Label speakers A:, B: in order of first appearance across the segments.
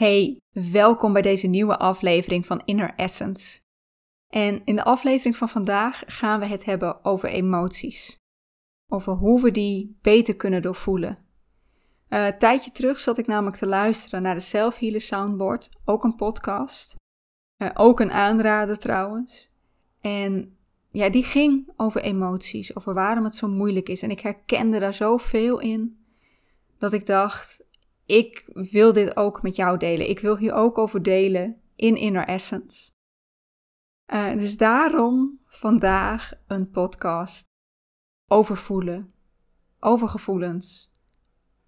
A: Hey, welkom bij deze nieuwe aflevering van Inner Essence. En in de aflevering van vandaag gaan we het hebben over emoties. Over hoe we die beter kunnen doorvoelen. Uh, een tijdje terug zat ik namelijk te luisteren naar de Self Healer Soundboard, ook een podcast. Uh, ook een aanrader trouwens. En ja, die ging over emoties, over waarom het zo moeilijk is. En ik herkende daar zoveel in dat ik dacht: ik wil dit ook met jou delen. Ik wil hier ook over delen in Inner Essence. Uh, dus daarom vandaag een podcast over voelen, over gevoelens,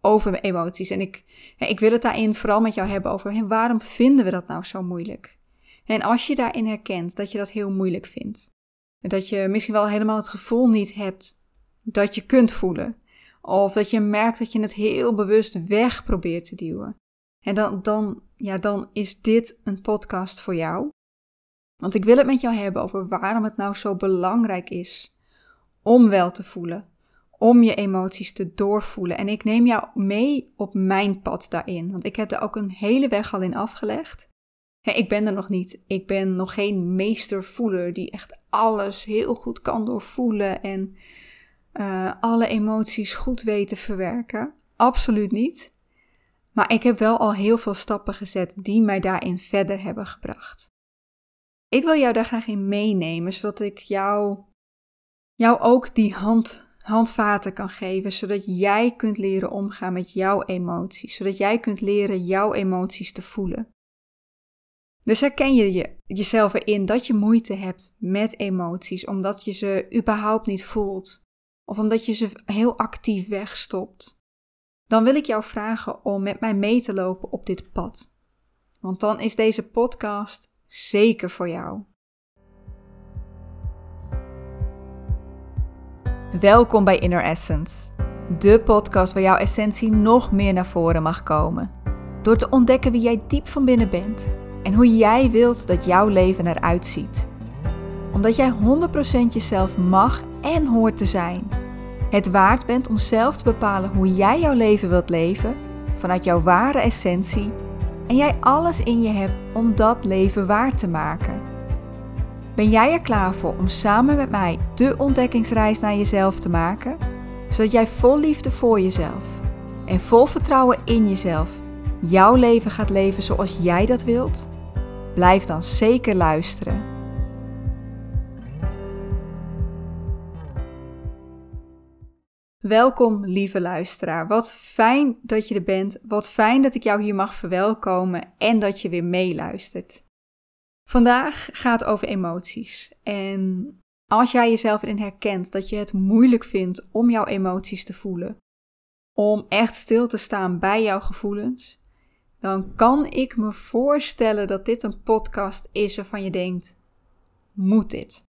A: over emoties. En ik, ik wil het daarin vooral met jou hebben over waarom vinden we dat nou zo moeilijk? En als je daarin herkent dat je dat heel moeilijk vindt, dat je misschien wel helemaal het gevoel niet hebt dat je kunt voelen, of dat je merkt dat je het heel bewust weg probeert te duwen. En dan, dan, ja, dan is dit een podcast voor jou. Want ik wil het met jou hebben over waarom het nou zo belangrijk is om wel te voelen. Om je emoties te doorvoelen. En ik neem jou mee op mijn pad daarin. Want ik heb er ook een hele weg al in afgelegd. ik ben er nog niet. Ik ben nog geen meestervoeler die echt alles heel goed kan doorvoelen. En uh, alle emoties goed weten verwerken. Absoluut niet. Maar ik heb wel al heel veel stappen gezet die mij daarin verder hebben gebracht. Ik wil jou daar graag in meenemen, zodat ik jou, jou ook die hand, handvaten kan geven, zodat jij kunt leren omgaan met jouw emoties, zodat jij kunt leren jouw emoties te voelen. Dus herken je, je jezelf erin dat je moeite hebt met emoties, omdat je ze überhaupt niet voelt, of omdat je ze heel actief wegstopt, dan wil ik jou vragen om met mij mee te lopen op dit pad. Want dan is deze podcast zeker voor jou. Welkom bij Inner Essence, de podcast waar jouw essentie nog meer naar voren mag komen. Door te ontdekken wie jij diep van binnen bent en hoe jij wilt dat jouw leven eruit ziet. Omdat jij 100% jezelf mag en hoort te zijn het waard bent om zelf te bepalen hoe jij jouw leven wilt leven vanuit jouw ware essentie en jij alles in je hebt om dat leven waar te maken. Ben jij er klaar voor om samen met mij de ontdekkingsreis naar jezelf te maken, zodat jij vol liefde voor jezelf en vol vertrouwen in jezelf jouw leven gaat leven zoals jij dat wilt? Blijf dan zeker luisteren. Welkom, lieve luisteraar. Wat fijn dat je er bent. Wat fijn dat ik jou hier mag verwelkomen en dat je weer meeluistert. Vandaag gaat over emoties. En als jij jezelf erin herkent dat je het moeilijk vindt om jouw emoties te voelen, om echt stil te staan bij jouw gevoelens, dan kan ik me voorstellen dat dit een podcast is waarvan je denkt: moet dit?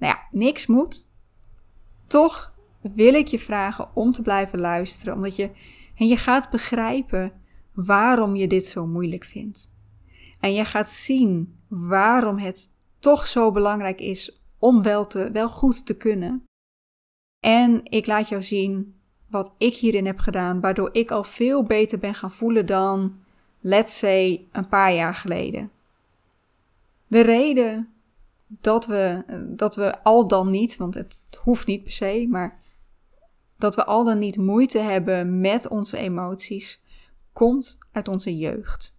A: Nou ja, niks moet. Toch wil ik je vragen om te blijven luisteren, omdat je, en je gaat begrijpen waarom je dit zo moeilijk vindt. En je gaat zien waarom het toch zo belangrijk is om wel, te, wel goed te kunnen. En ik laat jou zien wat ik hierin heb gedaan, waardoor ik al veel beter ben gaan voelen dan, let's say, een paar jaar geleden. De reden dat we, dat we al dan niet, want het hoeft niet per se, maar dat we al dan niet moeite hebben met onze emoties, komt uit onze jeugd.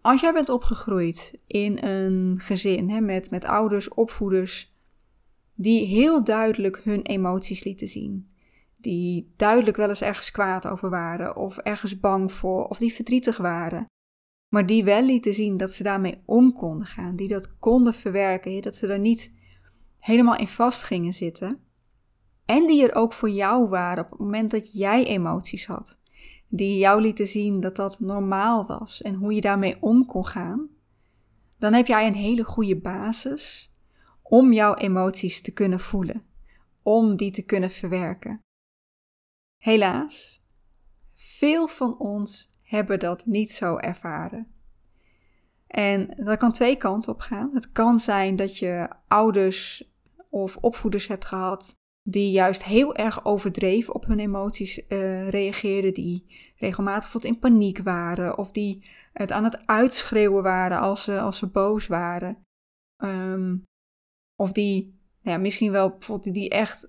A: Als jij bent opgegroeid in een gezin hè, met, met ouders, opvoeders, die heel duidelijk hun emoties lieten zien, die duidelijk wel eens ergens kwaad over waren, of ergens bang voor, of die verdrietig waren, maar die wel lieten zien dat ze daarmee om konden gaan, die dat konden verwerken, dat ze daar niet helemaal in vast gingen zitten, en die er ook voor jou waren op het moment dat jij emoties had. Die jou lieten zien dat dat normaal was en hoe je daarmee om kon gaan. Dan heb jij een hele goede basis om jouw emoties te kunnen voelen. Om die te kunnen verwerken. Helaas, veel van ons hebben dat niet zo ervaren. En dat kan twee kanten op gaan. Het kan zijn dat je ouders of opvoeders hebt gehad die juist heel erg overdreven op hun emoties uh, reageerden, die regelmatig bijvoorbeeld in paniek waren of die het aan het uitschreeuwen waren als ze, als ze boos waren. Um, of die nou ja, misschien wel bijvoorbeeld die echt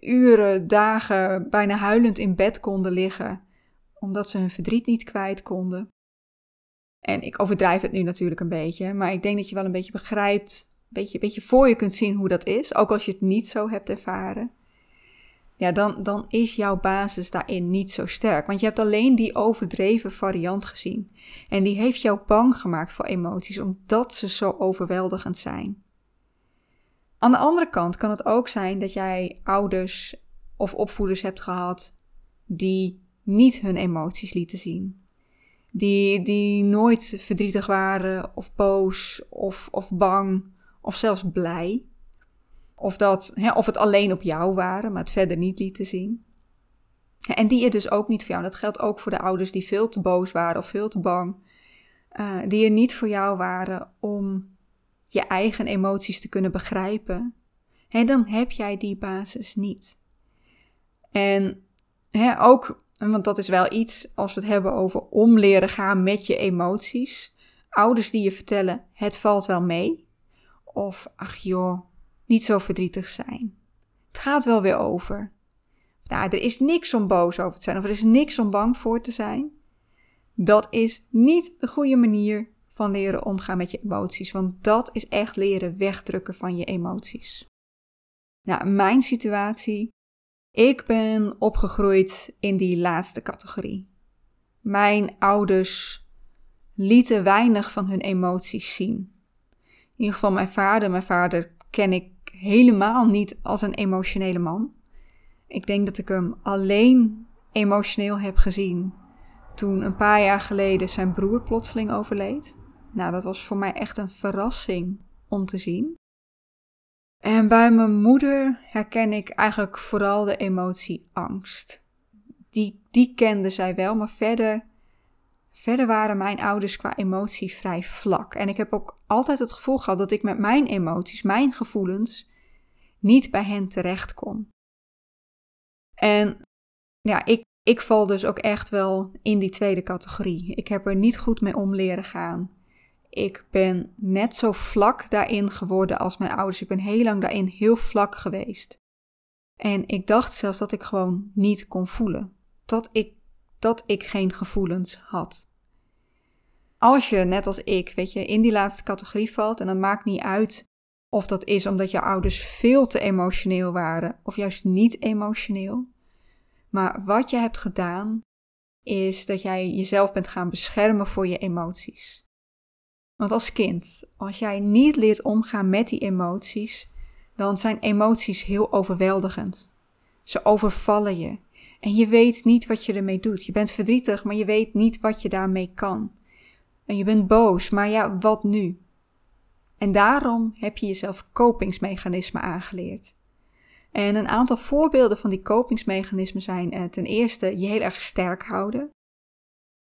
A: uren, dagen bijna huilend in bed konden liggen, omdat ze hun verdriet niet kwijt konden. En ik overdrijf het nu natuurlijk een beetje, maar ik denk dat je wel een beetje begrijpt, beetje, beetje voor je kunt zien hoe dat is, ook als je het niet zo hebt ervaren. Ja, dan, dan is jouw basis daarin niet zo sterk. Want je hebt alleen die overdreven variant gezien. En die heeft jou bang gemaakt voor emoties, omdat ze zo overweldigend zijn. Aan de andere kant kan het ook zijn dat jij ouders of opvoeders hebt gehad die niet hun emoties lieten zien. Die, die nooit verdrietig waren of boos of, of bang of zelfs blij. Of, dat, hè, of het alleen op jou waren, maar het verder niet lieten zien. En die er dus ook niet voor jou. Dat geldt ook voor de ouders die veel te boos waren of veel te bang. Uh, die er niet voor jou waren om je eigen emoties te kunnen begrijpen, hè, dan heb jij die basis niet. En hè, ook, want dat is wel iets als we het hebben over om leren gaan met je emoties. Ouders die je vertellen, het valt wel mee. Of, ach joh, niet zo verdrietig zijn. Het gaat wel weer over. Nou, er is niks om boos over te zijn of er is niks om bang voor te zijn. Dat is niet de goede manier van leren omgaan met je emoties. Want dat is echt leren wegdrukken van je emoties. Nou, mijn situatie. Ik ben opgegroeid in die laatste categorie. Mijn ouders lieten weinig van hun emoties zien. In ieder geval mijn vader. Mijn vader ken ik helemaal niet als een emotionele man. Ik denk dat ik hem alleen emotioneel heb gezien toen een paar jaar geleden zijn broer plotseling overleed. Nou, dat was voor mij echt een verrassing om te zien. En bij mijn moeder herken ik eigenlijk vooral de emotie angst. Die, die kende zij wel, maar verder, verder waren mijn ouders qua emotie vrij vlak. En ik heb ook altijd het gevoel gehad dat ik met mijn emoties, mijn gevoelens, niet bij hen terecht kon. En ja, ik, ik val dus ook echt wel in die tweede categorie. Ik heb er niet goed mee om leren gaan. Ik ben net zo vlak daarin geworden als mijn ouders. Ik ben heel lang daarin heel vlak geweest. En ik dacht zelfs dat ik gewoon niet kon voelen. Dat ik, dat ik geen gevoelens had. Als je, net als ik, weet je, in die laatste categorie valt, en dat maakt niet uit of dat is omdat je ouders veel te emotioneel waren of juist niet emotioneel. Maar wat je hebt gedaan, is dat jij jezelf bent gaan beschermen voor je emoties. Want als kind, als jij niet leert omgaan met die emoties, dan zijn emoties heel overweldigend. Ze overvallen je. En je weet niet wat je ermee doet. Je bent verdrietig, maar je weet niet wat je daarmee kan. En je bent boos, maar ja, wat nu? En daarom heb je jezelf kopingsmechanismen aangeleerd. En een aantal voorbeelden van die kopingsmechanismen zijn eh, ten eerste je heel erg sterk houden.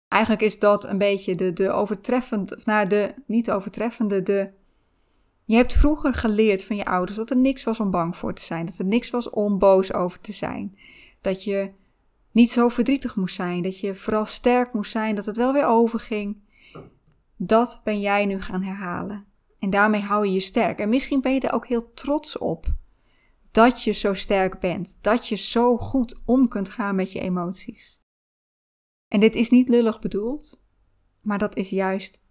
A: Eigenlijk is dat een beetje de, de overtreffende, of nou de niet overtreffende, de. Je hebt vroeger geleerd van je ouders dat er niks was om bang voor te zijn, dat er niks was om boos over te zijn. Dat je niet zo verdrietig moest zijn, dat je vooral sterk moest zijn, dat het wel weer overging. Dat ben jij nu gaan herhalen. En daarmee hou je je sterk. En misschien ben je er ook heel trots op dat je zo sterk bent, dat je zo goed om kunt gaan met je emoties. En dit is niet lullig bedoeld, maar dat is juist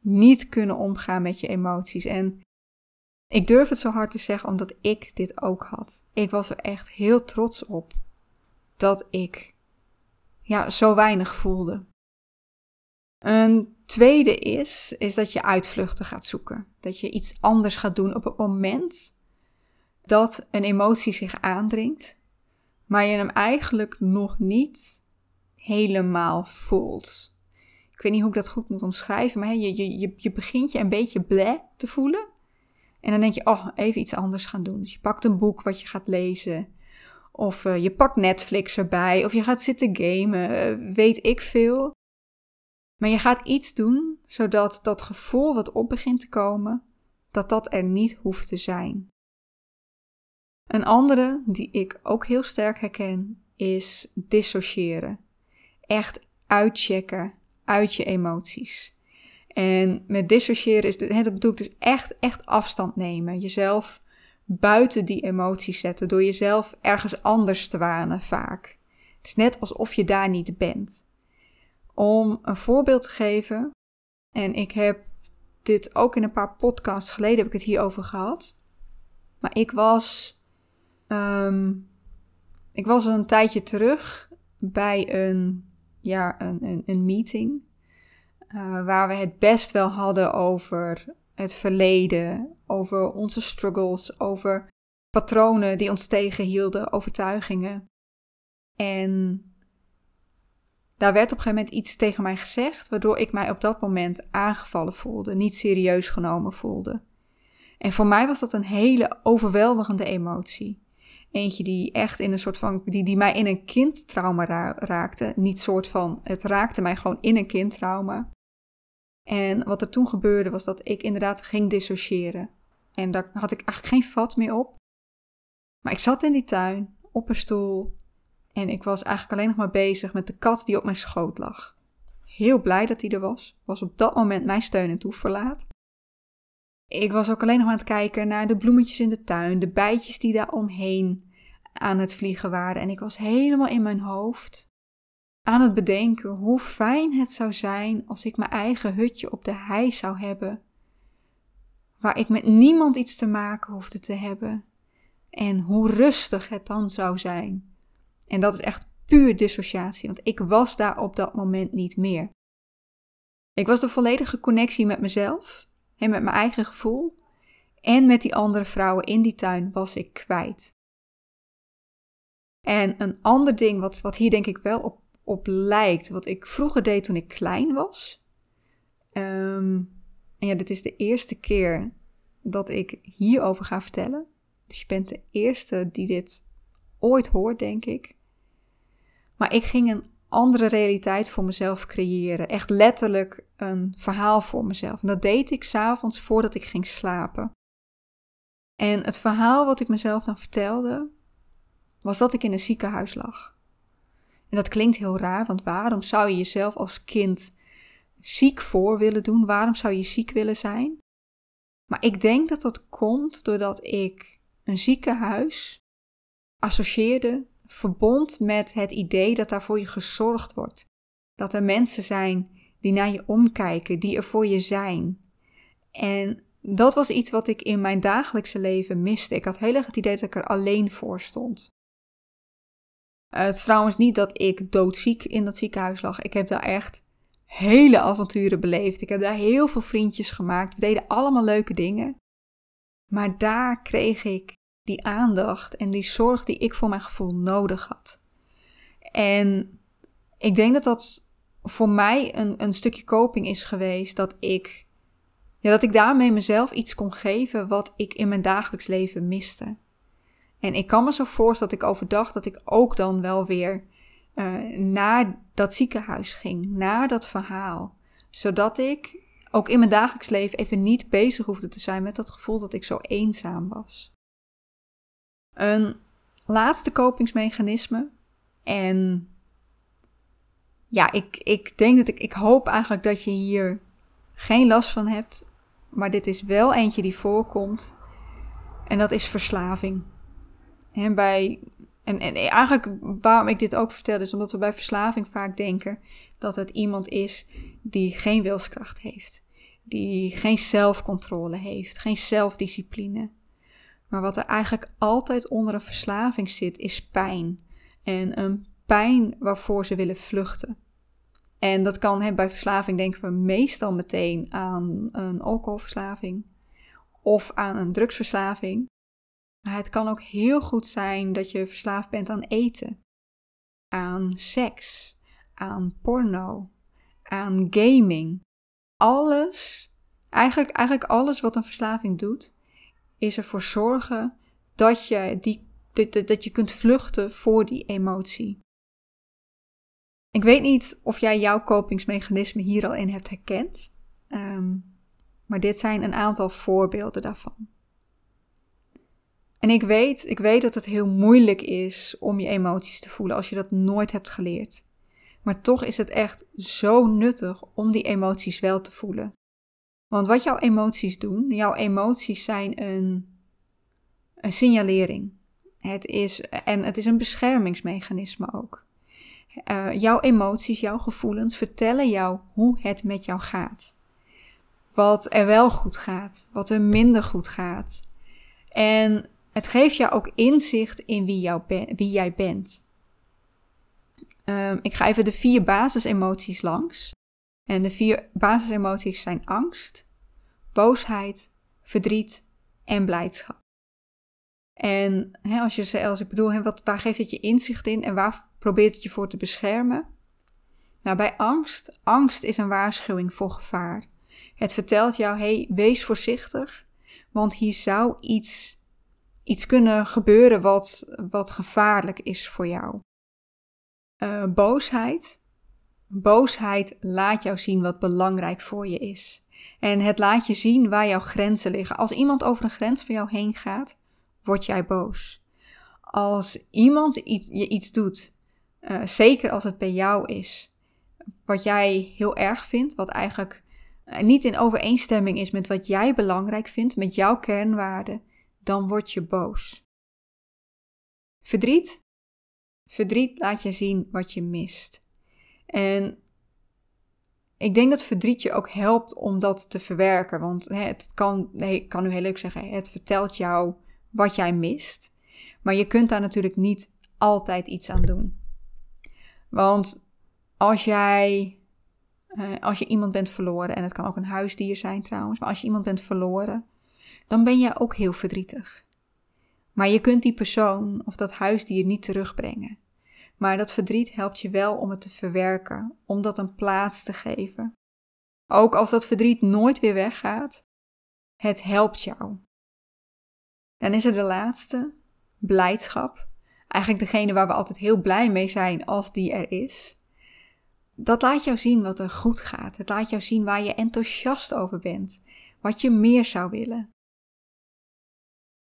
A: niet kunnen omgaan met je emoties. En ik durf het zo hard te zeggen omdat ik dit ook had. Ik was er echt heel trots op dat ik ja, zo weinig voelde. Een tweede is, is dat je uitvluchten gaat zoeken. Dat je iets anders gaat doen op het moment dat een emotie zich aandringt, maar je hem eigenlijk nog niet helemaal voelt. Ik weet niet hoe ik dat goed moet omschrijven, maar je, je, je, begint je een beetje bleh te voelen. En dan denk je, oh, even iets anders gaan doen. Dus je pakt een boek wat je gaat lezen. Of uh, je pakt Netflix erbij. Of je gaat zitten gamen. Uh, weet ik veel. Maar je gaat iets doen zodat dat gevoel wat op begint te komen, dat dat er niet hoeft te zijn. Een andere die ik ook heel sterk herken is dissociëren. Echt uitchecken uit je emoties. En met dissociëren is, dat bedoel ik dus echt, echt afstand nemen. Jezelf buiten die emoties zetten door jezelf ergens anders te wanen vaak. Het is net alsof je daar niet bent. Om een voorbeeld te geven, en ik heb dit ook in een paar podcasts geleden heb ik het hierover gehad. Maar ik was, um, ik was een tijdje terug bij een, ja, een, een, een meeting. Uh, waar we het best wel hadden over het verleden, over onze struggles, over patronen die ons tegenhielden, overtuigingen. En daar werd op een gegeven moment iets tegen mij gezegd, waardoor ik mij op dat moment aangevallen voelde, niet serieus genomen voelde. En voor mij was dat een hele overweldigende emotie. Eentje die echt in een soort van, die, die mij in een kindtrauma raakte. Niet soort van, het raakte mij gewoon in een kindtrauma. En wat er toen gebeurde was dat ik inderdaad ging dissociëren. En daar had ik eigenlijk geen vat meer op. Maar ik zat in die tuin, op een stoel. En ik was eigenlijk alleen nog maar bezig met de kat die op mijn schoot lag. Heel blij dat hij er was. Was op dat moment mijn steun en toeverlaat. Ik was ook alleen nog aan het kijken naar de bloemetjes in de tuin, de bijtjes die daar omheen aan het vliegen waren. En ik was helemaal in mijn hoofd aan het bedenken hoe fijn het zou zijn als ik mijn eigen hutje op de hei zou hebben, waar ik met niemand iets te maken hoefde te hebben, en hoe rustig het dan zou zijn. En dat is echt puur dissociatie, want ik was daar op dat moment niet meer. Ik was de volledige connectie met mezelf en met mijn eigen gevoel en met die andere vrouwen in die tuin was ik kwijt. En een ander ding wat, wat hier denk ik wel op op lijkt. Wat ik vroeger deed toen ik klein was. Ehm, en ja, dit is de eerste keer dat ik hierover ga vertellen. Dus je bent de eerste die dit ooit hoort, denk ik. Maar ik ging een andere realiteit voor mezelf creëren. Echt letterlijk een verhaal voor mezelf. En dat deed ik s'avonds voordat ik ging slapen. En het verhaal wat ik mezelf dan vertelde, was dat ik in een ziekenhuis lag. En dat klinkt heel raar, want waarom zou je jezelf als kind ziek voor willen doen? Waarom zou je ziek willen zijn? Maar ik denk dat dat komt doordat ik een ziekenhuis associeerde, verbond met het idee dat daar voor je gezorgd wordt. Dat er mensen zijn die naar je omkijken, die er voor je zijn. En dat was iets wat ik in mijn dagelijkse leven miste. Ik had heel erg het idee dat ik er alleen voor stond. Eh, het is trouwens niet dat ik doodziek in dat ziekenhuis lag. Ik heb daar echt hele avonturen beleefd. Ik heb daar heel veel vriendjes gemaakt. We deden allemaal leuke dingen. Maar daar kreeg ik die aandacht en die zorg die ik voor mijn gevoel nodig had. En ik denk dat dat voor mij een, een stukje coping is geweest. Dat ik, ja, dat ik daarmee mezelf iets kon geven wat ik in mijn dagelijks leven miste. En ik kan me zo voorstellen dat ik overdag dat ik ook dan wel weer uh, naar dat ziekenhuis ging, naar dat verhaal. Zodat ik ook in mijn dagelijks leven even niet bezig hoefde te zijn met dat gevoel dat ik zo eenzaam was. Een laatste kopingsmechanisme. En ja, ik, ik denk dat ik, ik hoop eigenlijk dat je hier geen last van hebt. Maar dit is wel eentje die voorkomt. En dat is verslaving. En, bij, en, en eigenlijk waarom ik dit ook vertel, is omdat we bij verslaving vaak denken dat het iemand is die geen wilskracht heeft. Die geen zelfcontrole heeft, geen zelfdiscipline. Maar wat er eigenlijk altijd onder een verslaving zit, is pijn. En een pijn waarvoor ze willen vluchten. En dat kan, hè, bij verslaving denken we meestal meteen aan een alcoholverslaving of aan een drugsverslaving. Maar het kan ook heel goed zijn dat je verslaafd bent aan eten, aan seks, aan porno, aan gaming. Alles, eigenlijk, eigenlijk alles wat een verslaving doet, is ervoor zorgen dat je, die, dat, je kunt vluchten voor die emotie. Ik weet niet of jij jouw kopingsmechanisme hier al in hebt herkend, um, maar dit zijn een aantal voorbeelden daarvan. En ik weet, ik weet dat het heel moeilijk is om je emoties te voelen als je dat nooit hebt geleerd. Maar toch is het echt zo nuttig om die emoties wel te voelen. Want wat jouw emoties doen, jouw emoties zijn een, een signalering. Het is, en het is een beschermingsmechanisme ook. Uh, jouw emoties, jouw gevoelens vertellen jou hoe het met jou gaat. Wat er wel goed gaat, wat er minder goed gaat. En het geeft jou ook inzicht in wie, jou wie jij bent. Um, ik ga even de vier basisemoties langs. En de vier basisemoties zijn angst, boosheid, verdriet en blijdschap. En hè, als je ze, als ik bedoel, hè, wat, waar geeft het je inzicht in en waar probeert het je voor te beschermen? Nou, bij angst, angst is een waarschuwing voor gevaar. Het vertelt jou, hey, wees voorzichtig, want hier zou iets, iets kunnen gebeuren wat, wat gevaarlijk is voor jou. Uh, boosheid. Boosheid laat jou zien wat belangrijk voor je is. En het laat je zien waar jouw grenzen liggen. Als iemand over een grens van jou heen gaat, word jij boos. Als iemand iets, je iets doet, uh, zeker als het bij jou is, wat jij heel erg vindt, wat eigenlijk uh, niet in overeenstemming is met wat jij belangrijk vindt, met jouw kernwaarden, dan word je boos. Verdriet. Verdriet laat je zien wat je mist. En ik denk dat verdriet je ook helpt om dat te verwerken. Want het kan, nee, ik kan nu heel leuk zeggen, het vertelt jou wat jij mist. Maar je kunt daar natuurlijk niet altijd iets aan doen. Want als jij, uh, als je iemand bent verloren, en het kan ook een huisdier zijn trouwens, maar als je iemand bent verloren, dan ben je ook heel verdrietig. Maar je kunt die persoon of dat huisdier niet terugbrengen. Maar dat verdriet helpt je wel om het te verwerken, om dat een plaats te geven. Ook als dat verdriet nooit weer weggaat, het helpt jou. Dan is er de laatste, blijdschap. Eigenlijk degene waar we altijd heel blij mee zijn als die er is. Dat laat jou zien wat er goed gaat. Het laat jou zien waar je enthousiast over bent. Wat je meer zou willen.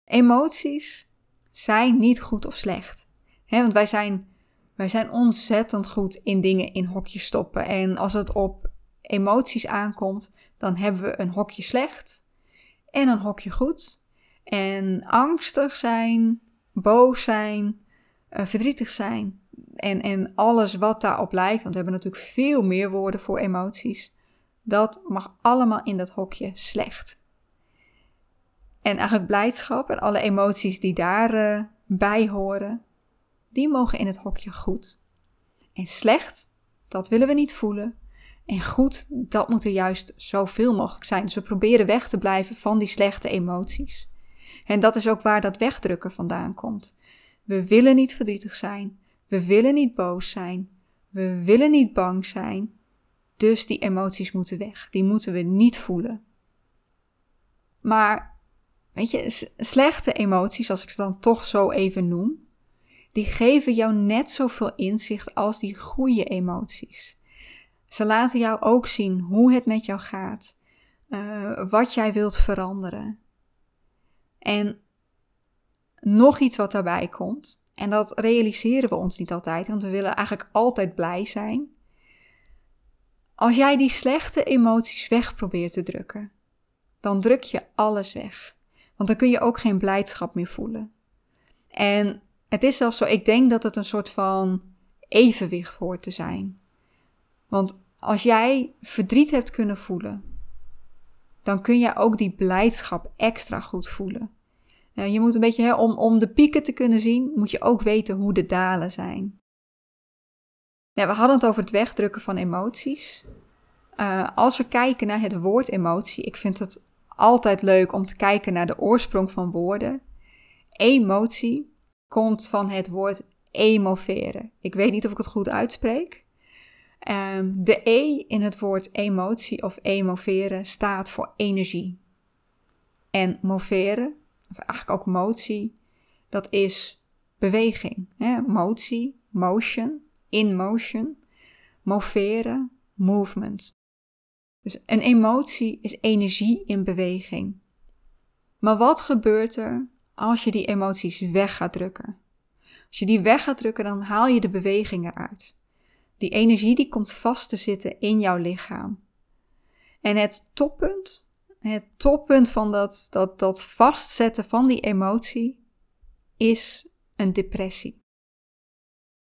A: Emoties zijn niet goed of slecht. want wij zijn, wij zijn ontzettend goed in dingen in hokjes stoppen. En als het op emoties aankomt, dan hebben we een hokje slecht en een hokje goed. En angstig zijn, boos zijn, uh, verdrietig zijn. En, en alles wat daarop lijkt, want we hebben natuurlijk veel meer woorden voor emoties. Dat mag allemaal in dat hokje slecht. En eigenlijk blijdschap en alle emoties die daarbij uh, bij horen, die mogen in het hokje goed. En slecht, dat willen we niet voelen. En goed, dat moet er juist zoveel mogelijk zijn. Dus we proberen weg te blijven van die slechte emoties. En dat is ook waar dat wegdrukken vandaan komt. We willen niet verdrietig zijn. We willen niet boos zijn. We willen niet bang zijn. Dus die emoties moeten weg. Die moeten we niet voelen. Maar, weet je, slechte emoties, als ik ze dan toch zo even noem, die geven jou net zoveel inzicht als die goede emoties. Ze laten jou ook zien hoe het met jou gaat, uh, wat jij wilt veranderen. En nog iets wat daarbij komt, en dat realiseren we ons niet altijd, want we willen eigenlijk altijd blij zijn. Als jij die slechte emoties weg probeert te drukken, dan druk je alles weg. Want dan kun je ook geen blijdschap meer voelen. En het is zelfs zo, ik denk dat het een soort van evenwicht hoort te zijn. Want als jij verdriet hebt kunnen voelen, dan kun je ook die blijdschap extra goed voelen. je moet een beetje, hè, om, om de pieken te kunnen zien, moet je ook weten hoe de dalen zijn. Ja, we hadden het over het wegdrukken van emoties. Uh, als we kijken naar het woord emotie, ik vind het altijd leuk om te kijken naar de oorsprong van woorden. Emotie komt van het woord emoveren. Ik weet niet of ik het goed uitspreek. Um, de E in het woord emotie of emoveren staat voor energie. En moveren, of eigenlijk ook motie, dat is beweging. Hè? Motie, motion, in motion. Moveren, movement. Dus een emotie is energie in beweging. Maar wat gebeurt er als je die emoties weg gaat drukken. Als je die weg gaat drukken, dan haal je de beweging eruit. Die energie die komt vast te zitten in jouw lichaam. En het toppunt, het toppunt van dat, dat, dat vastzetten van die emotie, is een depressie.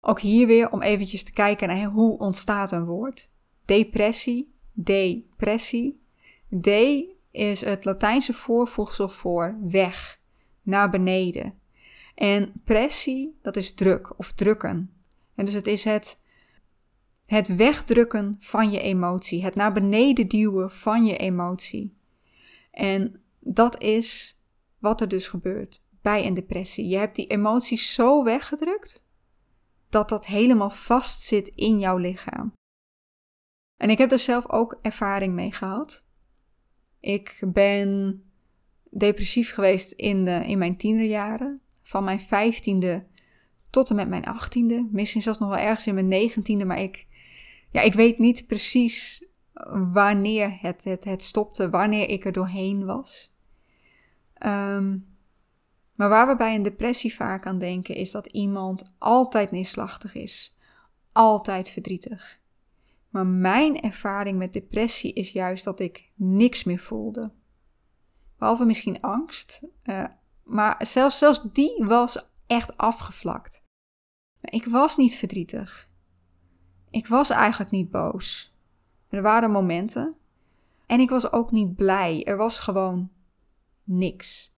A: Ook hier weer om eventjes te kijken naar hoe ontstaat een woord. Depressie, depressie. D is het Latijnse voorvoegsel voor weg, naar beneden. En pressie, dat is druk of drukken. En dus het is het, het wegdrukken van je emotie, het naar beneden duwen van je emotie. En dat is wat er dus gebeurt bij een depressie. Je hebt die emotie zo weggedrukt dat dat helemaal vast zit in jouw lichaam. En ik heb er zelf ook ervaring mee gehad. Ik ben depressief geweest in, de, in mijn tienerjaren. Van mijn vijftiende tot en met mijn achttiende. Misschien zelfs nog wel ergens in mijn negentiende. Maar ik, ja, ik weet niet precies wanneer het, het, het stopte. Wanneer ik er doorheen was. Ehm, maar waar we bij een depressie vaak aan denken is dat iemand altijd neerslachtig is. Altijd verdrietig. Maar mijn ervaring met depressie is juist dat ik niks meer voelde. Behalve misschien angst. Uh, maar zelfs, zelfs die was echt afgevlakt. Ik was niet verdrietig. Ik was eigenlijk niet boos. Er waren momenten. En ik was ook niet blij. Er was gewoon niks.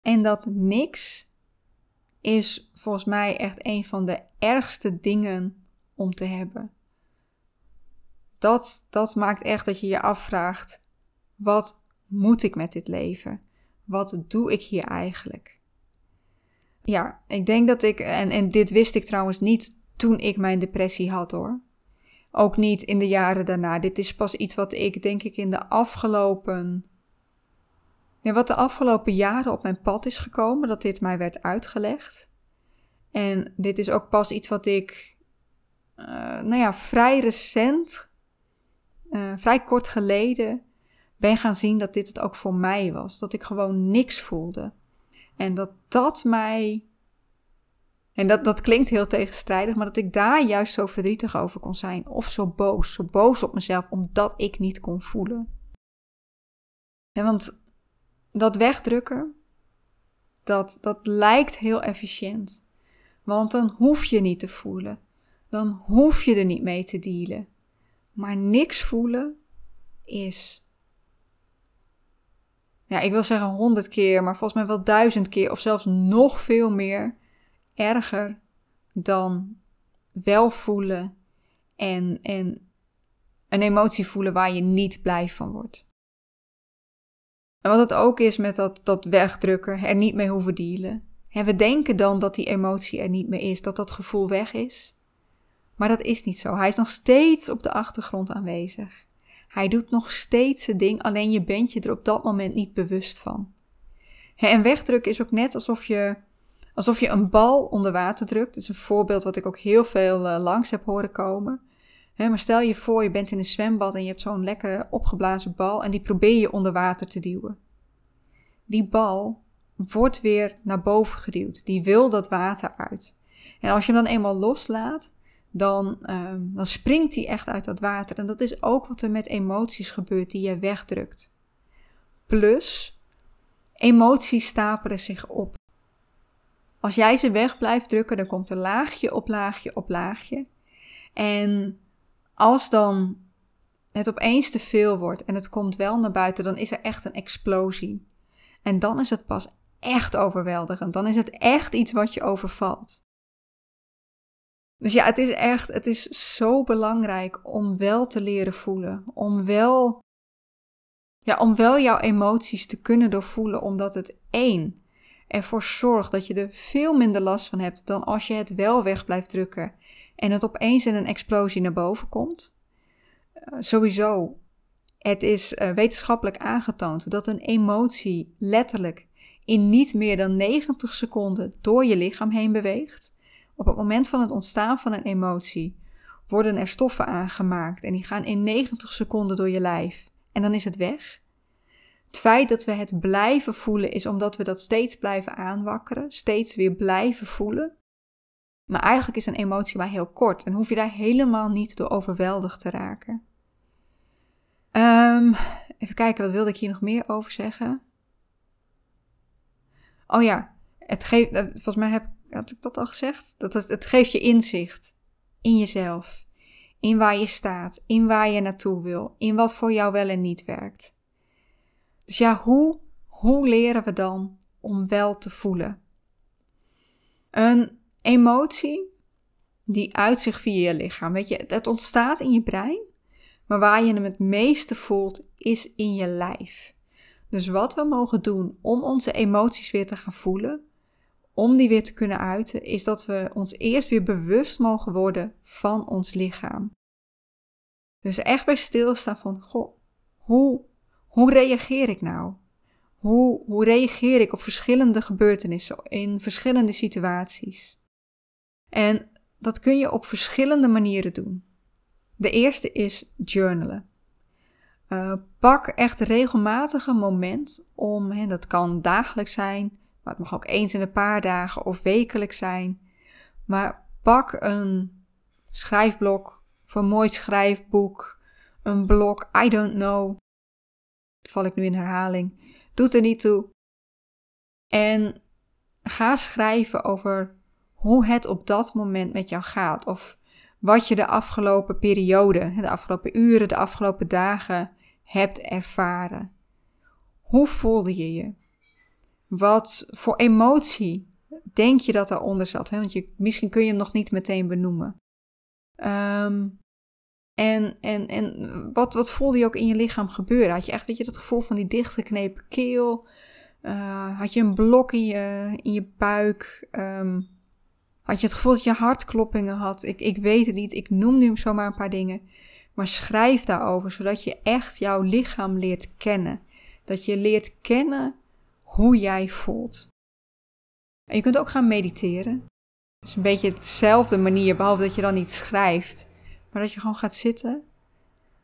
A: En dat niks is volgens mij echt een van de ergste dingen om te hebben. Dat, dat maakt echt dat je je afvraagt: wat moet ik met dit leven? Wat doe ik hier eigenlijk? Ja, ik denk dat ik, en, en dit wist ik trouwens niet toen ik mijn depressie had hoor. Ook niet in de jaren daarna. Dit is pas iets wat ik denk ik in de afgelopen. Ja, wat de afgelopen jaren op mijn pad is gekomen, dat dit mij werd uitgelegd. En dit is ook pas iets wat ik, uh, nou ja, vrij recent, uh, vrij kort geleden ben gaan zien dat dit het ook voor mij was. Dat ik gewoon niks voelde. En dat dat mij. En dat, dat klinkt heel tegenstrijdig, maar dat ik daar juist zo verdrietig over kon zijn. Of zo boos. Zo boos op mezelf omdat ik niet kon voelen. En want dat wegdrukken, dat, dat lijkt heel efficiënt. Want dan hoef je niet te voelen. Dan hoef je er niet mee te dealen. Maar niks voelen is ja, ik wil zeggen honderd keer, maar volgens mij wel duizend keer of zelfs nog veel meer erger dan wel voelen en, en een emotie voelen waar je niet blij van wordt. En wat het ook is met dat, dat wegdrukken, er niet mee hoeven dealen. En we denken dan dat die emotie er niet meer is, dat dat gevoel weg is. Maar dat is niet zo. Hij is nog steeds op de achtergrond aanwezig. Hij doet nog steeds zijn ding, alleen je bent je er op dat moment niet bewust van. En wegdrukken is ook net alsof je, alsof je een bal onder water drukt. Dat is een voorbeeld wat ik ook heel veel uh, langs heb horen komen. maar stel je voor, je bent in een zwembad en je hebt zo'n lekkere opgeblazen bal en die probeer je onder water te duwen. Die bal wordt weer naar boven geduwd. Die wil dat water uit. En als je hem dan eenmaal loslaat, dan, um, dan springt hij echt uit dat water. En dat is ook wat er met emoties gebeurt die je wegdrukt. Plus, emoties stapelen zich op. Als jij ze weg blijft drukken, dan komt er laagje op laagje op laagje. En als dan het opeens te veel wordt en het komt wel naar buiten, dan is er echt een explosie. En dan is het pas echt overweldigend. Dan is het echt iets wat je overvalt. Dus ja, het is echt, het is zo belangrijk om wel te leren voelen. Om wel, ja, om wel jouw emoties te kunnen doorvoelen, omdat het één ervoor zorgt dat je er veel minder last van hebt dan als je het wel weg blijft drukken en het opeens in een explosie naar boven komt. Uh, sowieso, het is uh, wetenschappelijk aangetoond dat een emotie letterlijk in niet meer dan 90 seconden door je lichaam heen beweegt. Op het moment van het ontstaan van een emotie worden er stoffen aangemaakt en die gaan in 90 seconden door je lijf en dan is het weg. Het feit dat we het blijven voelen is omdat we dat steeds blijven aanwakkeren, steeds weer blijven voelen. Maar eigenlijk is een emotie maar heel kort en hoef je daar helemaal niet door overweldigd te raken. Um, even kijken, wat wilde ik hier nog meer over zeggen? Oh ja, het geeft, eh, volgens mij heb, had ik dat al gezegd. Dat het, het geeft je inzicht in jezelf, in waar je staat, in waar je naartoe wil, in wat voor jou wel en niet werkt. Dus ja, hoe, hoe leren we dan om wel te voelen? Een emotie die uit zich via je lichaam. Weet je, het ontstaat in je brein, maar waar je hem het meeste voelt is in je lijf. Dus wat we mogen doen om onze emoties weer te gaan voelen, om die weer te kunnen uiten, is dat we ons eerst weer bewust mogen worden van ons lichaam. Dus echt bij stilstaan van, goh, hoe, hoe reageer ik nou? Hoe, hoe reageer ik op verschillende gebeurtenissen in verschillende situaties? En dat kun je op verschillende manieren doen. De eerste is journalen. Uh, pak echt regelmatig een moment om, hè, dat kan dagelijks zijn, maar het mag ook eens in een paar dagen of wekelijks zijn. Maar pak een schrijfblok of een mooi schrijfboek, een blok, I don't know. Val ik nu in herhaling. Doet er niet toe. En ga schrijven over hoe het op dat moment met jou gaat. Of wat je de afgelopen periode, de afgelopen uren, de afgelopen dagen hebt ervaren. Hoe voelde je je? Wat voor emotie denk je dat daaronder zat? Hè? Want je, misschien kun je hem nog niet meteen benoemen. Ehm, en en, en wat, wat voelde je ook in je lichaam gebeuren? Had je echt weet je, dat gevoel van die dichtgeknepen keel? Uh, had je een blok in je, in je buik? Um, had je het gevoel dat je hartkloppingen had? Ik, ik weet het niet. Ik noem nu zomaar een paar dingen. Maar schrijf daarover, zodat je echt jouw lichaam leert kennen. Dat je leert kennen hoe jij voelt. En je kunt ook gaan mediteren. Het is een beetje dezelfde manier, behalve dat je dan niet schrijft. Maar dat je gewoon gaat zitten.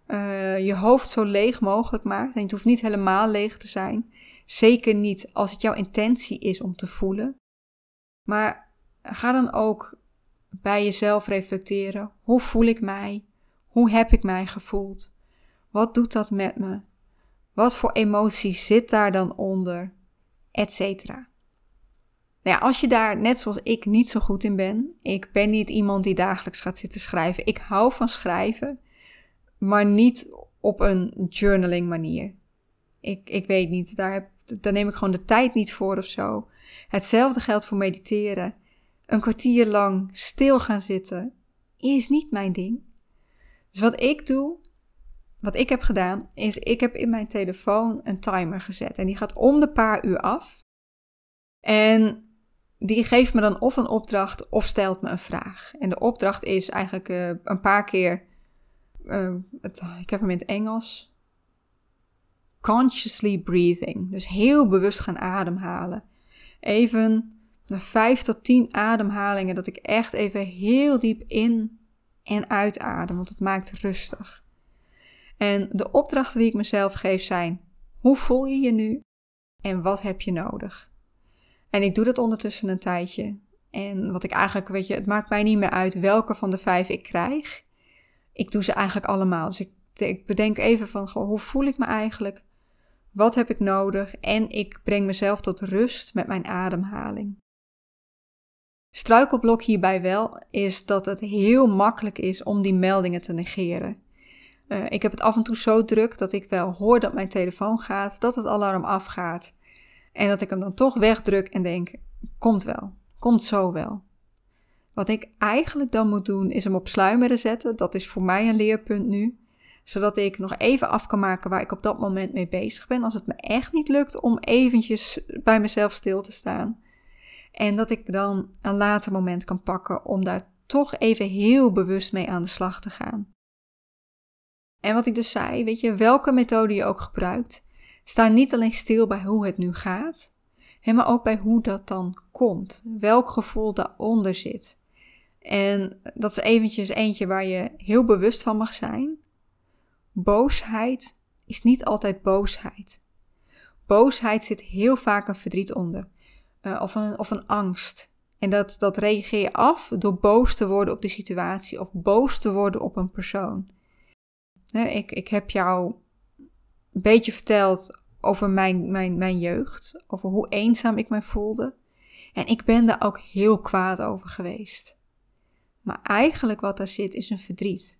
A: Uh, je hoofd zo leeg mogelijk maakt. En het hoeft niet helemaal leeg te zijn. Zeker niet als het jouw intentie is om te voelen. Maar ga dan ook bij jezelf reflecteren. Hoe voel ik mij? Hoe heb ik mij gevoeld? Wat doet dat met me? Wat voor emotie zit daar dan onder? Etcetera. Nou ja, als je daar net zoals ik niet zo goed in ben, ik ben niet iemand die dagelijks gaat zitten schrijven. Ik hou van schrijven, maar niet op een journaling manier. Ik, ik weet niet, daar, heb, daar neem ik gewoon de tijd niet voor of zo. Hetzelfde geldt voor mediteren een kwartier lang stil gaan zitten is niet mijn ding. Dus wat ik doe, wat ik heb gedaan, is ik heb in mijn telefoon een timer gezet. En die gaat om de paar uur af. En die geeft me dan of een opdracht of stelt me een vraag. En de opdracht is eigenlijk uh, een paar keer, uh, het, ik heb hem in het Engels, consciously breathing. Dus heel bewust gaan ademhalen. Even na vijf tot tien ademhalingen dat ik echt even heel diep in en uitadem, want het maakt rustig. En de opdrachten die ik mezelf geef zijn: hoe voel je je nu en wat heb je nodig? En ik doe dat ondertussen een tijdje. En wat ik eigenlijk, weet je, het maakt mij niet meer uit welke van de vijf ik krijg. Ik doe ze eigenlijk allemaal. Dus ik, ik bedenk even van, hoe voel ik me eigenlijk? Wat heb ik nodig? En ik breng mezelf tot rust met mijn ademhaling. Struikelblok hierbij wel is dat het heel makkelijk is om die meldingen te negeren. Uh, ik heb het af en toe zo druk dat ik wel hoor dat mijn telefoon gaat, dat het alarm afgaat. En dat ik hem dan toch wegdruk en denk: komt wel, komt zo wel. Wat ik eigenlijk dan moet doen is hem op sluimeren zetten. Dat is voor mij een leerpunt nu. Zodat ik nog even af kan maken waar ik op dat moment mee bezig ben. Als het me echt niet lukt om eventjes bij mezelf stil te staan. En dat ik dan een later moment kan pakken om daar toch even heel bewust mee aan de slag te gaan. En wat ik dus zei, weet je, welke methode je ook gebruikt, sta niet alleen stil bij hoe het nu gaat, maar ook bij hoe dat dan komt. Welk gevoel daaronder zit. En dat is eventjes eentje waar je heel bewust van mag zijn. Boosheid is niet altijd boosheid. boosheid zit heel vaak een verdriet onder. Uh, of, een, of een angst. En dat, dat reageer je af door boos te worden op de situatie of boos te worden op een persoon. Ik, ik heb jou een beetje verteld over mijn, mijn, mijn jeugd, over hoe eenzaam ik mij voelde. En ik ben daar ook heel kwaad over geweest. Maar eigenlijk wat daar zit is een verdriet.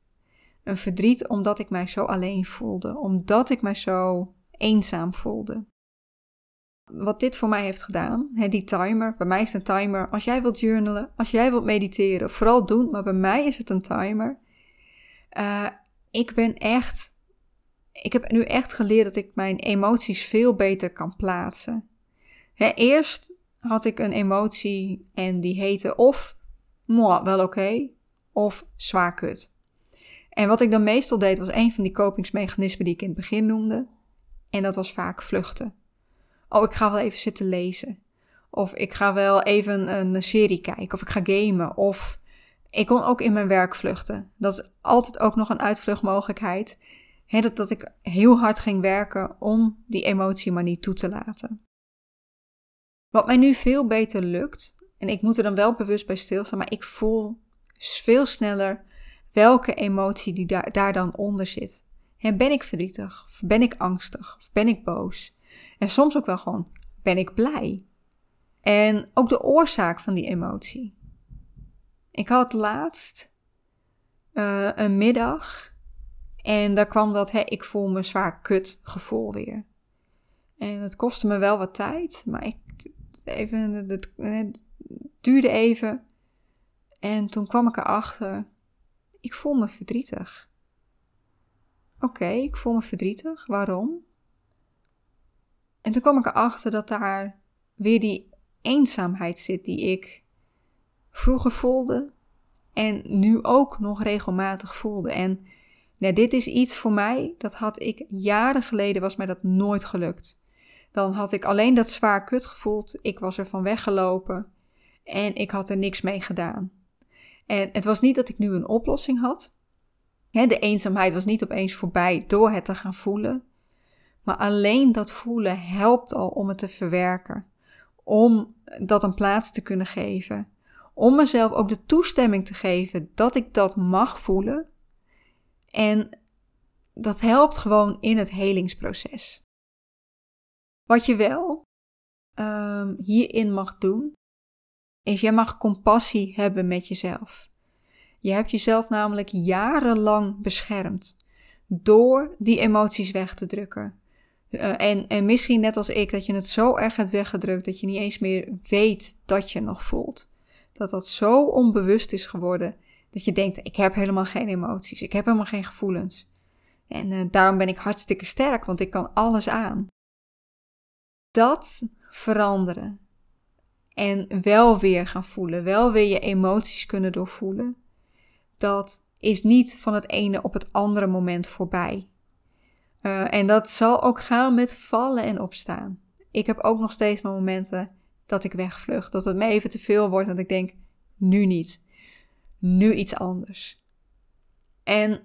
A: Een verdriet omdat ik mij zo alleen voelde, omdat ik mij zo eenzaam voelde. Wat dit voor mij heeft gedaan, hè, die timer, bij mij is het een timer. Als jij wilt journalen, als jij wilt mediteren, vooral doen, maar bij mij is het een timer. Uh, ik ben echt, ik heb nu echt geleerd dat ik mijn emoties veel beter kan plaatsen. Hè, eerst had ik een emotie en die heette of wel oké, of zwaar kut. En wat ik dan meestal deed was een van die kopingsmechanismen die ik in het begin noemde. En dat was vaak vluchten. Oh, ik ga wel even zitten lezen. Of ik ga wel even een serie kijken. Of ik ga gamen. Of ik kon ook in mijn werk vluchten. Dat is altijd ook nog een uitvluchtmogelijkheid. He, dat, dat ik heel hard ging werken om die emotie maar niet toe te laten. Wat mij nu veel beter lukt, en ik moet er dan wel bewust bij stilstaan, maar ik voel veel sneller welke emotie die daar, dan onder zit. En ben ik verdrietig? Of ben ik angstig? Of ben ik boos? En soms ook wel gewoon, ben ik blij? En ook de oorzaak van die emotie. Ik had laatst uh, een middag en daar kwam dat, hè, ik voel me zwaar kut gevoel weer. En het kostte me wel wat tijd, maar ik, even, het, het duurde even. En toen kwam ik erachter, ik voel me verdrietig. Oké, ik voel me verdrietig. Waarom? En toen kwam ik erachter dat daar weer die eenzaamheid zit die ik vroeger voelde en nu ook nog regelmatig voelde. En nou, dit is iets voor mij, dat had ik jaren geleden, was mij dat nooit gelukt. Dan had ik alleen dat zwaar kut gevoeld, ik was er van weggelopen en ik had er niks mee gedaan. En het was niet dat ik nu een oplossing had. De eenzaamheid was niet opeens voorbij door het te gaan voelen. Maar alleen dat voelen helpt al om het te verwerken. Om dat een plaats te kunnen geven. Om mezelf ook de toestemming te geven dat ik dat mag voelen. En dat helpt gewoon in het helingsproces. Wat je wel um, hierin mag doen, is jij mag compassie hebben met jezelf. Je hebt jezelf namelijk jarenlang beschermd door die emoties weg te drukken. Uh, en, en misschien net als ik, dat je het zo erg hebt weggedrukt dat je niet eens meer weet dat je nog voelt. Dat dat zo onbewust is geworden dat je denkt: ik heb helemaal geen emoties, ik heb helemaal geen gevoelens. En uh, daarom ben ik hartstikke sterk, want ik kan alles aan. Dat veranderen, en wel weer gaan voelen, wel weer je emoties kunnen doorvoelen, dat is niet van het ene op het andere moment voorbij. Uh, en dat zal ook gaan met vallen en opstaan. Ik heb ook nog steeds mijn momenten dat ik wegvlucht, dat het me even te veel wordt, dat ik denk, nu niet, nu iets anders. En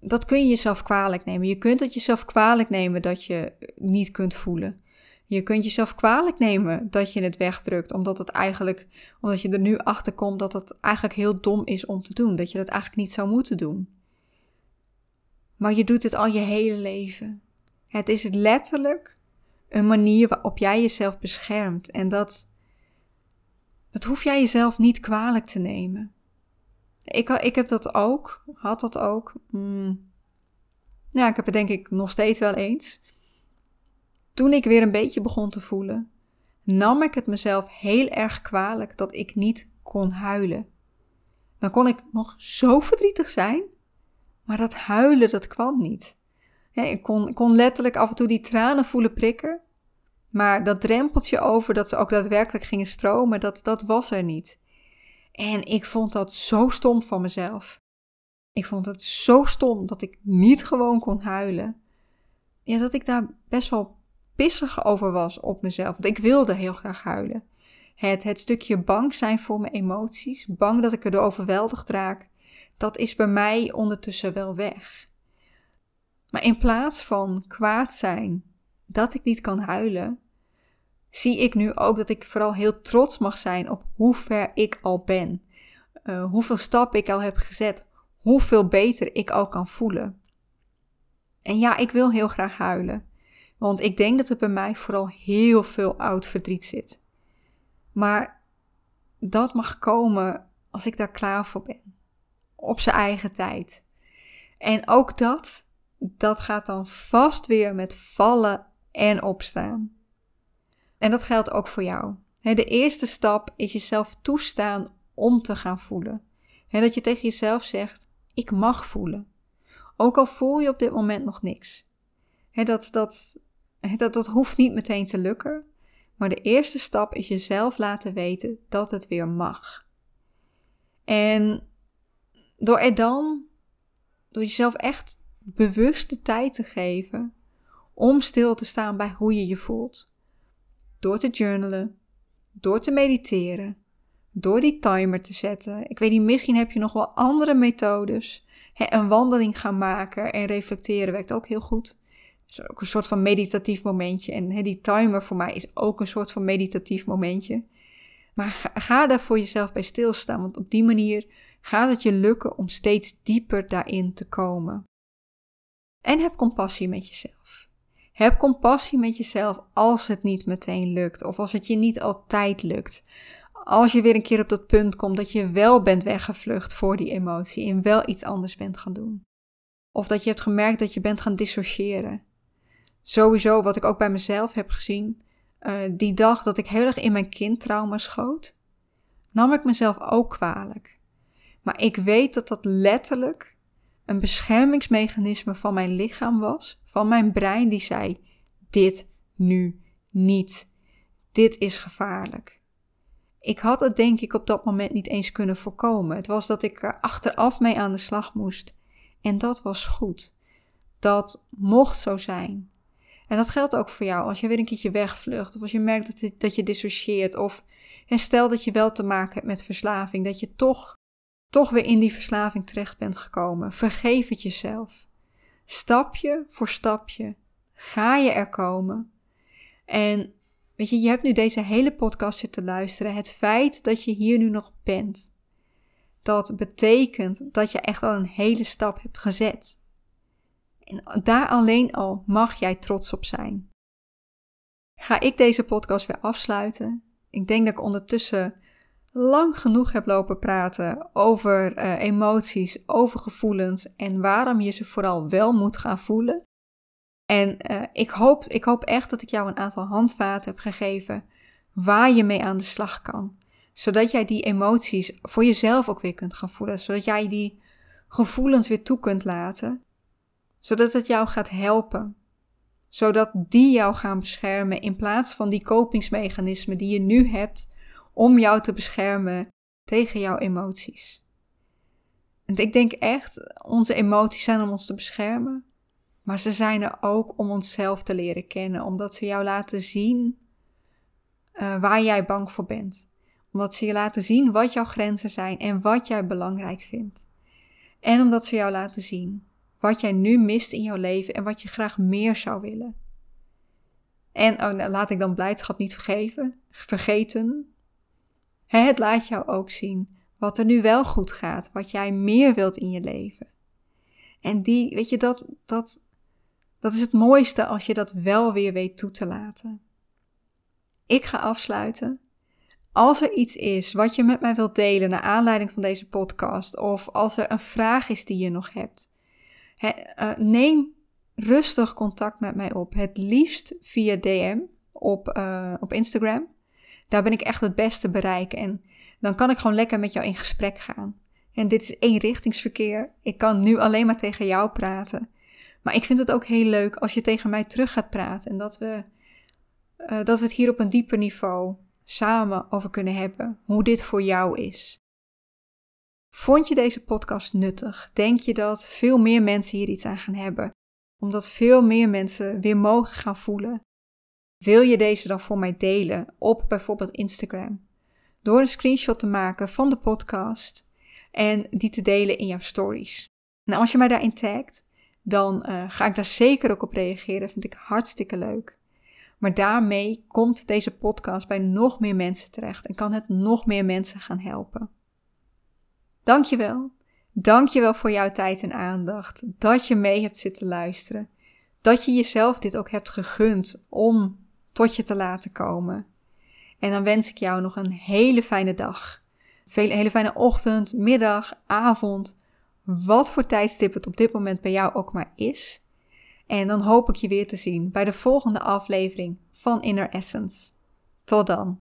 A: dat kun je jezelf kwalijk nemen. Je kunt het jezelf kwalijk nemen dat je niet kunt voelen. Je kunt jezelf kwalijk nemen dat je het wegdrukt, omdat het eigenlijk, omdat je er nu achter komt dat het eigenlijk heel dom is om te doen, dat je dat eigenlijk niet zou moeten doen. Maar je doet het al je hele leven. Het is letterlijk een manier waarop jij jezelf beschermt en dat, dat hoef jij jezelf niet kwalijk te nemen. Ik, ik heb dat ook, had dat ook. Mm. Ja, ik heb het denk ik nog steeds wel eens. Toen ik weer een beetje begon te voelen, nam ik het mezelf heel erg kwalijk dat ik niet kon huilen. Dan kon ik nog zo verdrietig zijn, maar dat huilen, dat kwam niet. ik, kon, kon letterlijk af en toe die tranen voelen prikken, maar dat drempeltje over dat ze ook daadwerkelijk gingen stromen, dat, dat was er niet. En ik vond dat zo stom van mezelf. Ik vond het zo stom dat ik niet gewoon kon huilen. Ja, dat ik daar best wel pissig over was op mezelf. Want ik wilde heel graag huilen. Het, het stukje bang zijn voor mijn emoties, bang dat ik er overweldigd raak, dat is bij mij ondertussen wel weg. Maar in plaats van kwaad zijn dat ik niet kan huilen, zie ik nu ook dat ik vooral heel trots mag zijn op hoe ver ik al ben. Uh, hoeveel stappen ik al heb gezet. Hoeveel beter ik al kan voelen. En ja, ik wil heel graag huilen. Want ik denk dat er bij mij vooral heel veel oud verdriet zit. Maar dat mag komen als ik daar klaar voor ben. Op zijn eigen tijd. En ook dat, dat gaat dan vast weer met vallen en opstaan. En dat geldt ook voor jou. De eerste stap is jezelf toestaan om te gaan voelen. Dat je tegen jezelf zegt: Ik mag voelen. Ook al voel je op dit moment nog niks. Dat, dat, dat, dat hoeft niet meteen te lukken. Maar de eerste stap is jezelf laten weten dat het weer mag. En door er dan, door jezelf echt bewust de tijd te geven om stil te staan bij hoe je je voelt. Door te journalen, door te mediteren, door die timer te zetten. Ik weet niet, misschien heb je nog wel andere methodes. een wandeling gaan maken en reflecteren werkt ook heel goed. Het is ook een soort van meditatief momentje. En die timer voor mij is ook een soort van meditatief momentje. Maar ga, ga daar voor jezelf bij stilstaan, want op die manier gaat het je lukken om steeds dieper daarin te komen. En heb compassie met jezelf. Heb compassie met jezelf als het niet meteen lukt of als het je niet altijd lukt. Als je weer een keer op dat punt komt dat je wel bent weggevlucht voor die emotie en wel iets anders bent gaan doen. Of dat je hebt gemerkt dat je bent gaan dissociëren. Sowieso, wat ik ook bij mezelf heb gezien, uh, die dag dat ik heel erg in mijn kindtrauma schoot, nam ik mezelf ook kwalijk. Maar ik weet dat dat letterlijk een beschermingsmechanisme van mijn lichaam was, van mijn brein die zei: dit nu niet. Dit is gevaarlijk. Ik had het denk ik op dat moment niet eens kunnen voorkomen. Het was dat ik er achteraf mee aan de slag moest. En dat was goed. Dat mocht zo zijn. En dat geldt ook voor jou als je weer een keertje wegvlucht. Of als je merkt dat, dat je dissocieert. Of stel dat je wel te maken hebt met verslaving. Dat je toch toch weer in die verslaving terecht bent gekomen. Vergeef het jezelf. Stapje voor stapje ga je er komen. En weet je, je hebt nu deze hele podcast zitten luisteren. Het feit dat je hier nu nog bent, dat betekent dat je echt al een hele stap hebt gezet. En daar alleen al mag jij trots op zijn. Ga ik deze podcast weer afsluiten? Ik denk dat ik ondertussen lang genoeg heb lopen praten over uh, emoties, over gevoelens en waarom je ze vooral wel moet gaan voelen. En uh, ik, hoop, ik hoop echt dat ik jou een aantal handvaten heb gegeven waar je mee aan de slag kan. Zodat jij die emoties voor jezelf ook weer kunt gaan voelen. Zodat jij die gevoelens weer toe kunt laten. Zodat het jou gaat helpen. Zodat die jou gaan beschermen in plaats van die kopingsmechanismen die je nu hebt om jou te beschermen tegen jouw emoties. En ik denk echt, onze emoties zijn om ons te beschermen, maar ze zijn er ook om onszelf te leren kennen, omdat ze jou laten zien uh, waar jij bang voor bent. Omdat ze je laten zien wat jouw grenzen zijn en wat jij belangrijk vindt. En omdat ze jou laten zien wat jij nu mist in jouw leven en wat je graag meer zou willen. En oh, nou, laat ik dan blijdschap niet vergeven, vergeten. Het laat jou ook zien wat er nu wel goed gaat, wat jij meer wilt in je leven. En die, weet je, dat, dat, dat is het mooiste als je dat wel weer weet toe te laten. Ik ga afsluiten. Als er iets is wat je met mij wilt delen naar aanleiding van deze podcast, of als er een vraag is die je nog hebt, eh, neem rustig contact met mij op. Het liefst via DM op, uh, op Instagram. Daar ben ik echt het beste bereiken. En dan kan ik gewoon lekker met jou in gesprek gaan. En dit is eenrichtingsverkeer. Ik kan nu alleen maar tegen jou praten. Maar ik vind het ook heel leuk als je tegen mij terug gaat praten. En dat we, uh, dat we het hier op een dieper niveau samen over kunnen hebben. Hoe dit voor jou is. Vond je deze podcast nuttig? Denk je dat veel meer mensen hier iets aan gaan hebben? Omdat veel meer mensen weer mogen gaan voelen wil je deze dan voor mij delen op bijvoorbeeld Instagram? Door een screenshot te maken van de podcast en die te delen in jouw stories. Nou, als je mij daarin tagt, dan uh, ga ik daar zeker ook op reageren. Dat vind ik hartstikke leuk. Maar daarmee komt deze podcast bij nog meer mensen terecht en kan het nog meer mensen gaan helpen. Dankjewel. Dankjewel voor jouw tijd en aandacht. Dat je mee hebt zitten luisteren. Dat je jezelf dit ook hebt gegund om tot je te laten komen. En dan wens ik jou nog een hele fijne dag. Een hele fijne ochtend, middag, avond. Wat voor tijdstip het op dit moment bij jou ook maar is. En dan hoop ik je weer te zien bij de volgende aflevering van Inner Essence. Tot dan.